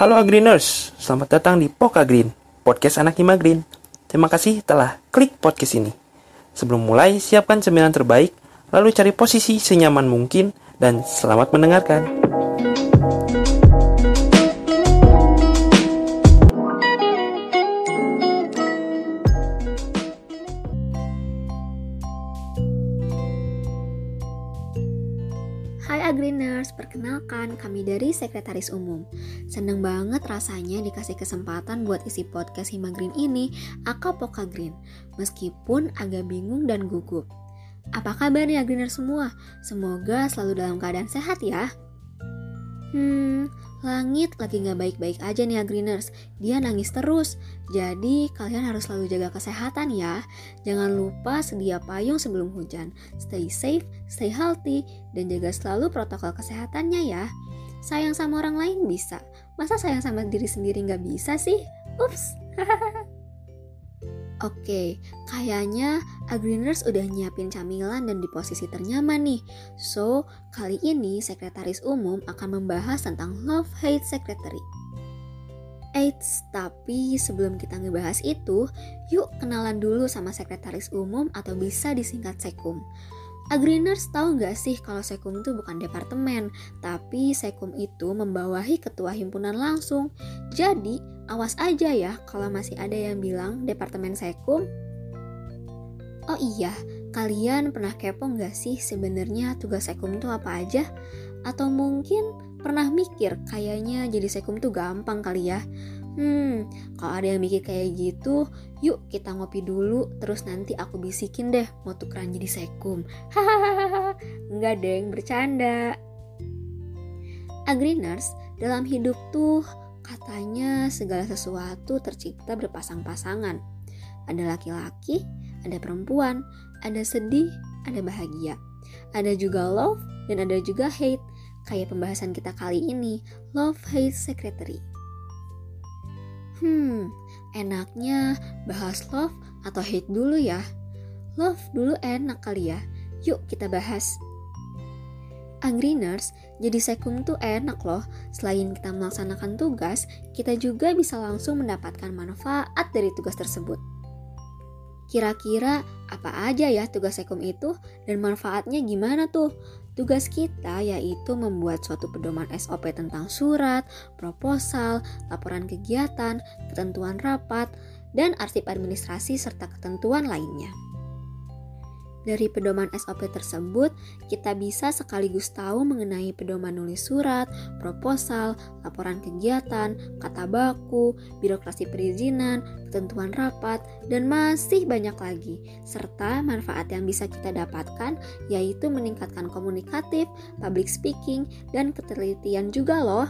Halo Agreeners, selamat datang di Poka Green, podcast anak Hima Green. Terima kasih telah klik podcast ini. Sebelum mulai, siapkan cemilan terbaik, lalu cari posisi senyaman mungkin, dan selamat mendengarkan. Hai Agreeners, perkenalkan kami dari Sekretaris Umum. Seneng banget rasanya dikasih kesempatan buat isi podcast Hima Green ini, Aka Poka Green, meskipun agak bingung dan gugup. Apa kabar nih Agreeners semua? Semoga selalu dalam keadaan sehat ya. Hmm, langit lagi nggak baik-baik aja nih Agreeners. Dia nangis terus. Jadi kalian harus selalu jaga kesehatan ya. Jangan lupa sedia payung sebelum hujan. Stay safe, stay healthy, dan jaga selalu protokol kesehatannya ya. Sayang sama orang lain bisa. Masa sayang sama diri sendiri nggak bisa sih? Ups. Oke, kayaknya Agreeners udah nyiapin camilan dan di posisi ternyaman nih. So, kali ini Sekretaris Umum akan membahas tentang Love Hate Secretary. Eits, tapi sebelum kita ngebahas itu, yuk kenalan dulu sama Sekretaris Umum atau bisa disingkat Sekum. Agreeners tahu nggak sih kalau Sekum itu bukan departemen, tapi Sekum itu membawahi ketua himpunan langsung. Jadi, Awas aja ya kalau masih ada yang bilang Departemen Sekum. Oh iya, kalian pernah kepo nggak sih sebenarnya tugas Sekum itu apa aja? Atau mungkin pernah mikir kayaknya jadi Sekum tuh gampang kali ya? Hmm, kalau ada yang mikir kayak gitu, yuk kita ngopi dulu, terus nanti aku bisikin deh mau tukeran jadi Sekum. Hahaha, enggak deng, bercanda. Agreeners, dalam hidup tuh Katanya segala sesuatu tercipta berpasang-pasangan. Ada laki-laki, ada perempuan, ada sedih, ada bahagia. Ada juga love dan ada juga hate. Kayak pembahasan kita kali ini, love hate secretary. Hmm, enaknya bahas love atau hate dulu ya. Love dulu enak kali ya. Yuk kita bahas. Agreeners, jadi sekum tuh enak loh. Selain kita melaksanakan tugas, kita juga bisa langsung mendapatkan manfaat dari tugas tersebut. Kira-kira apa aja ya tugas sekum itu dan manfaatnya gimana tuh? Tugas kita yaitu membuat suatu pedoman SOP tentang surat, proposal, laporan kegiatan, ketentuan rapat, dan arsip administrasi serta ketentuan lainnya. Dari pedoman SOP tersebut, kita bisa sekaligus tahu mengenai pedoman nulis surat, proposal, laporan kegiatan, kata baku, birokrasi perizinan, ketentuan rapat, dan masih banyak lagi. Serta manfaat yang bisa kita dapatkan yaitu meningkatkan komunikatif, public speaking, dan ketelitian juga loh.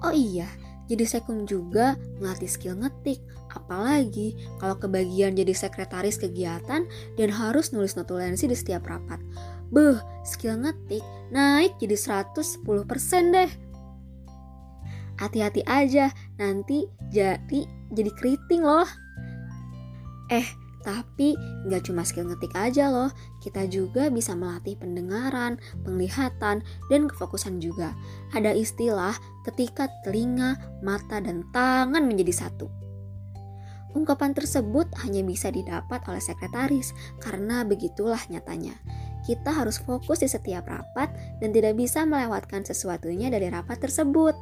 Oh iya, jadi sekum juga melatih skill ngetik, apalagi kalau kebagian jadi sekretaris kegiatan dan harus nulis notulensi di setiap rapat. Beuh, skill ngetik naik jadi 110% deh. Hati-hati aja, nanti jadi jadi keriting loh. Eh, tapi nggak cuma skill ngetik aja loh, kita juga bisa melatih pendengaran, penglihatan, dan kefokusan juga. Ada istilah ketika telinga, mata, dan tangan menjadi satu. Ungkapan tersebut hanya bisa didapat oleh sekretaris karena begitulah nyatanya. Kita harus fokus di setiap rapat dan tidak bisa melewatkan sesuatunya dari rapat tersebut.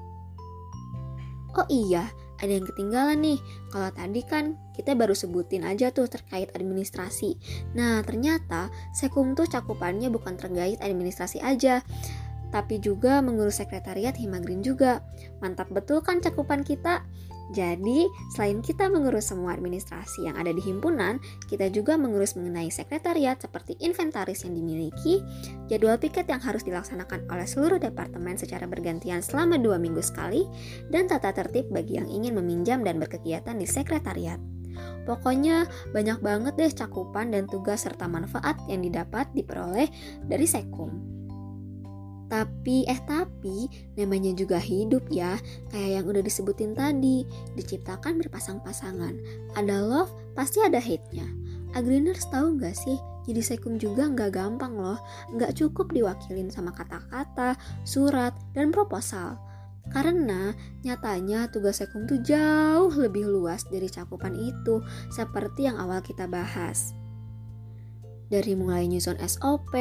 Oh iya, ada yang ketinggalan nih. Kalau tadi kan kita baru sebutin aja tuh terkait administrasi. Nah, ternyata Sekum tuh cakupannya bukan terkait administrasi aja, tapi juga mengurus sekretariat Himagrin juga. Mantap betul kan cakupan kita? Jadi, selain kita mengurus semua administrasi yang ada di himpunan, kita juga mengurus mengenai sekretariat seperti inventaris yang dimiliki, jadwal piket yang harus dilaksanakan oleh seluruh departemen secara bergantian selama dua minggu sekali, dan tata tertib bagi yang ingin meminjam dan berkegiatan di sekretariat. Pokoknya banyak banget deh cakupan dan tugas serta manfaat yang didapat diperoleh dari Sekum. Tapi, eh tapi, namanya juga hidup ya, kayak yang udah disebutin tadi, diciptakan berpasang-pasangan. Ada love, pasti ada hate-nya. Agreeners tahu nggak sih, jadi sekum juga nggak gampang loh, nggak cukup diwakilin sama kata-kata, surat, dan proposal. Karena nyatanya tugas Sekum tuh jauh lebih luas dari cakupan itu, seperti yang awal kita bahas. Dari mulai nyusun SOP,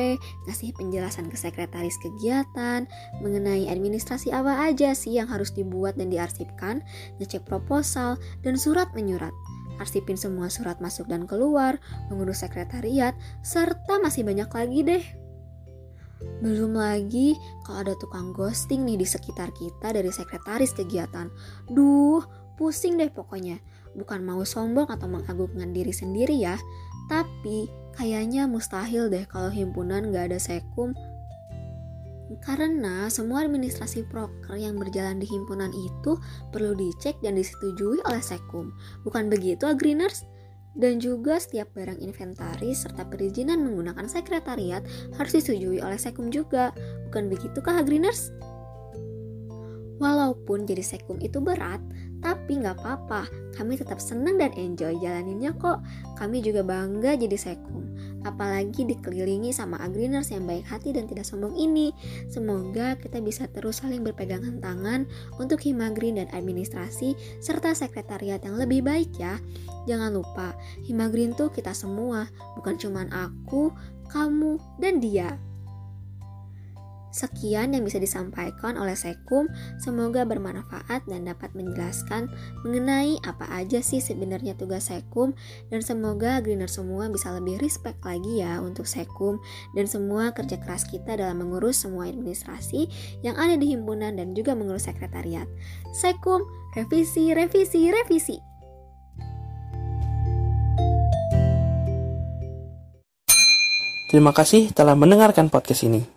ngasih penjelasan ke sekretaris kegiatan, mengenai administrasi apa aja sih yang harus dibuat dan diarsipkan, ngecek proposal, dan surat menyurat. Arsipin semua surat masuk dan keluar, mengurus sekretariat, serta masih banyak lagi deh. Belum lagi kalau ada tukang ghosting nih di sekitar kita dari sekretaris kegiatan. Duh, pusing deh pokoknya. Bukan mau sombong atau mengagumkan diri sendiri ya, tapi kayaknya mustahil deh kalau himpunan gak ada sekum. Karena semua administrasi proker yang berjalan di himpunan itu perlu dicek dan disetujui oleh sekum. Bukan begitu, Agriners? Dan juga setiap barang inventaris serta perizinan menggunakan sekretariat harus disetujui oleh sekum juga. Bukan begitukah, Agriners? Walaupun jadi sekum itu berat, tapi nggak apa-apa, kami tetap senang dan enjoy jalaninnya kok. Kami juga bangga jadi sekum, apalagi dikelilingi sama agriners yang baik hati dan tidak sombong ini. Semoga kita bisa terus saling berpegangan tangan untuk Himagrin dan administrasi serta sekretariat yang lebih baik ya. Jangan lupa, Himagrin tuh kita semua, bukan cuman aku, kamu, dan dia. Sekian yang bisa disampaikan oleh Sekum, semoga bermanfaat dan dapat menjelaskan mengenai apa aja sih sebenarnya tugas Sekum dan semoga greener semua bisa lebih respect lagi ya untuk Sekum dan semua kerja keras kita dalam mengurus semua administrasi yang ada di himpunan dan juga mengurus sekretariat. Sekum, revisi, revisi, revisi. Terima kasih telah mendengarkan podcast ini.